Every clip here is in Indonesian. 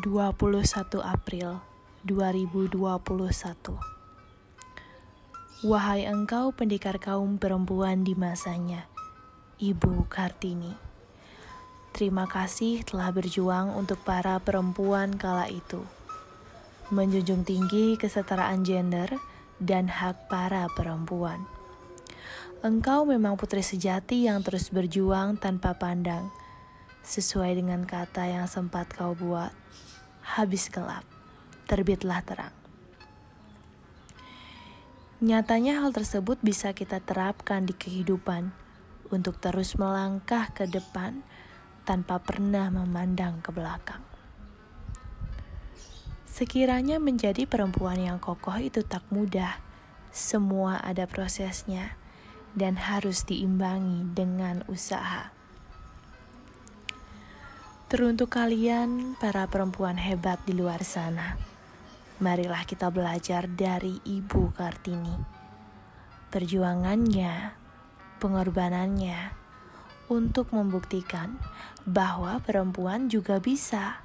21 April 2021 Wahai engkau pendekar kaum perempuan di masanya, Ibu Kartini. Terima kasih telah berjuang untuk para perempuan kala itu. Menjunjung tinggi kesetaraan gender dan hak para perempuan. Engkau memang putri sejati yang terus berjuang tanpa pandang, sesuai dengan kata yang sempat kau buat. Habis gelap, terbitlah terang. Nyatanya hal tersebut bisa kita terapkan di kehidupan untuk terus melangkah ke depan tanpa pernah memandang ke belakang. Sekiranya menjadi perempuan yang kokoh itu tak mudah, semua ada prosesnya dan harus diimbangi dengan usaha. Teruntuk kalian, para perempuan hebat di luar sana marilah kita belajar dari Ibu Kartini. Perjuangannya, pengorbanannya untuk membuktikan bahwa perempuan juga bisa.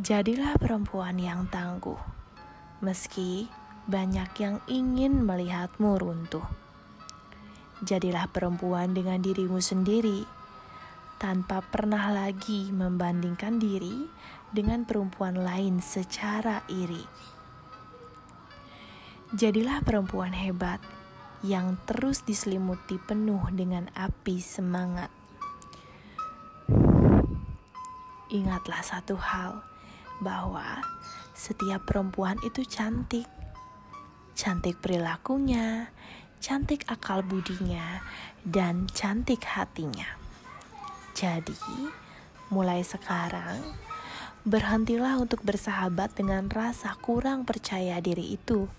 Jadilah perempuan yang tangguh, meski banyak yang ingin melihatmu runtuh. Jadilah perempuan dengan dirimu sendiri, tanpa pernah lagi membandingkan diri dengan perempuan lain secara iri. Jadilah perempuan hebat yang terus diselimuti penuh dengan api semangat. Ingatlah satu hal, bahwa setiap perempuan itu cantik. Cantik perilakunya, cantik akal budinya, dan cantik hatinya. Jadi, mulai sekarang Berhentilah untuk bersahabat dengan rasa kurang percaya diri itu.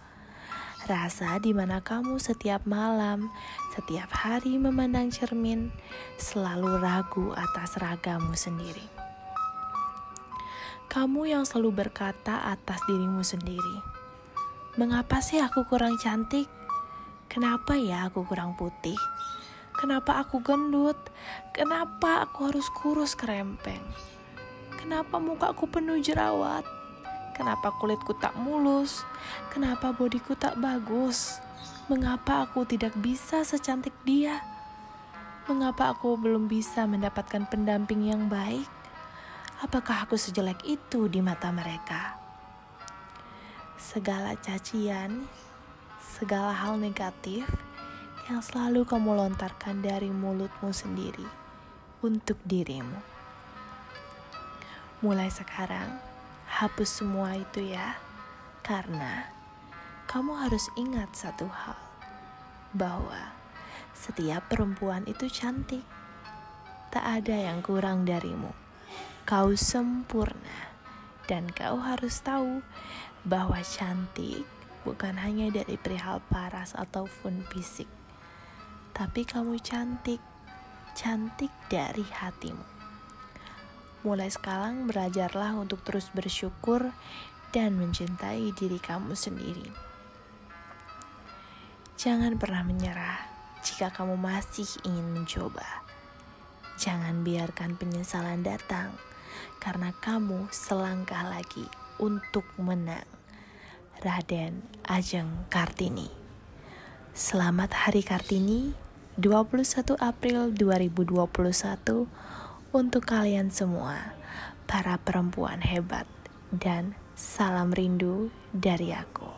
Rasa di mana kamu setiap malam, setiap hari memandang cermin, selalu ragu atas ragamu sendiri. Kamu yang selalu berkata atas dirimu sendiri, "Mengapa sih aku kurang cantik? Kenapa ya aku kurang putih? Kenapa aku gendut? Kenapa aku harus kurus kerempeng?" Kenapa mukaku penuh jerawat? Kenapa kulitku tak mulus? Kenapa bodiku tak bagus? Mengapa aku tidak bisa secantik dia? Mengapa aku belum bisa mendapatkan pendamping yang baik? Apakah aku sejelek itu di mata mereka? Segala cacian, segala hal negatif yang selalu kamu lontarkan dari mulutmu sendiri untuk dirimu. Mulai sekarang, hapus semua itu ya, karena kamu harus ingat satu hal: bahwa setiap perempuan itu cantik, tak ada yang kurang darimu. Kau sempurna, dan kau harus tahu bahwa cantik bukan hanya dari perihal paras ataupun fisik, tapi kamu cantik, cantik dari hatimu. Mulai sekarang belajarlah untuk terus bersyukur dan mencintai diri kamu sendiri. Jangan pernah menyerah jika kamu masih ingin mencoba. Jangan biarkan penyesalan datang karena kamu selangkah lagi untuk menang. Raden Ajeng Kartini. Selamat Hari Kartini 21 April 2021 untuk kalian semua, para perempuan hebat, dan salam rindu dari aku.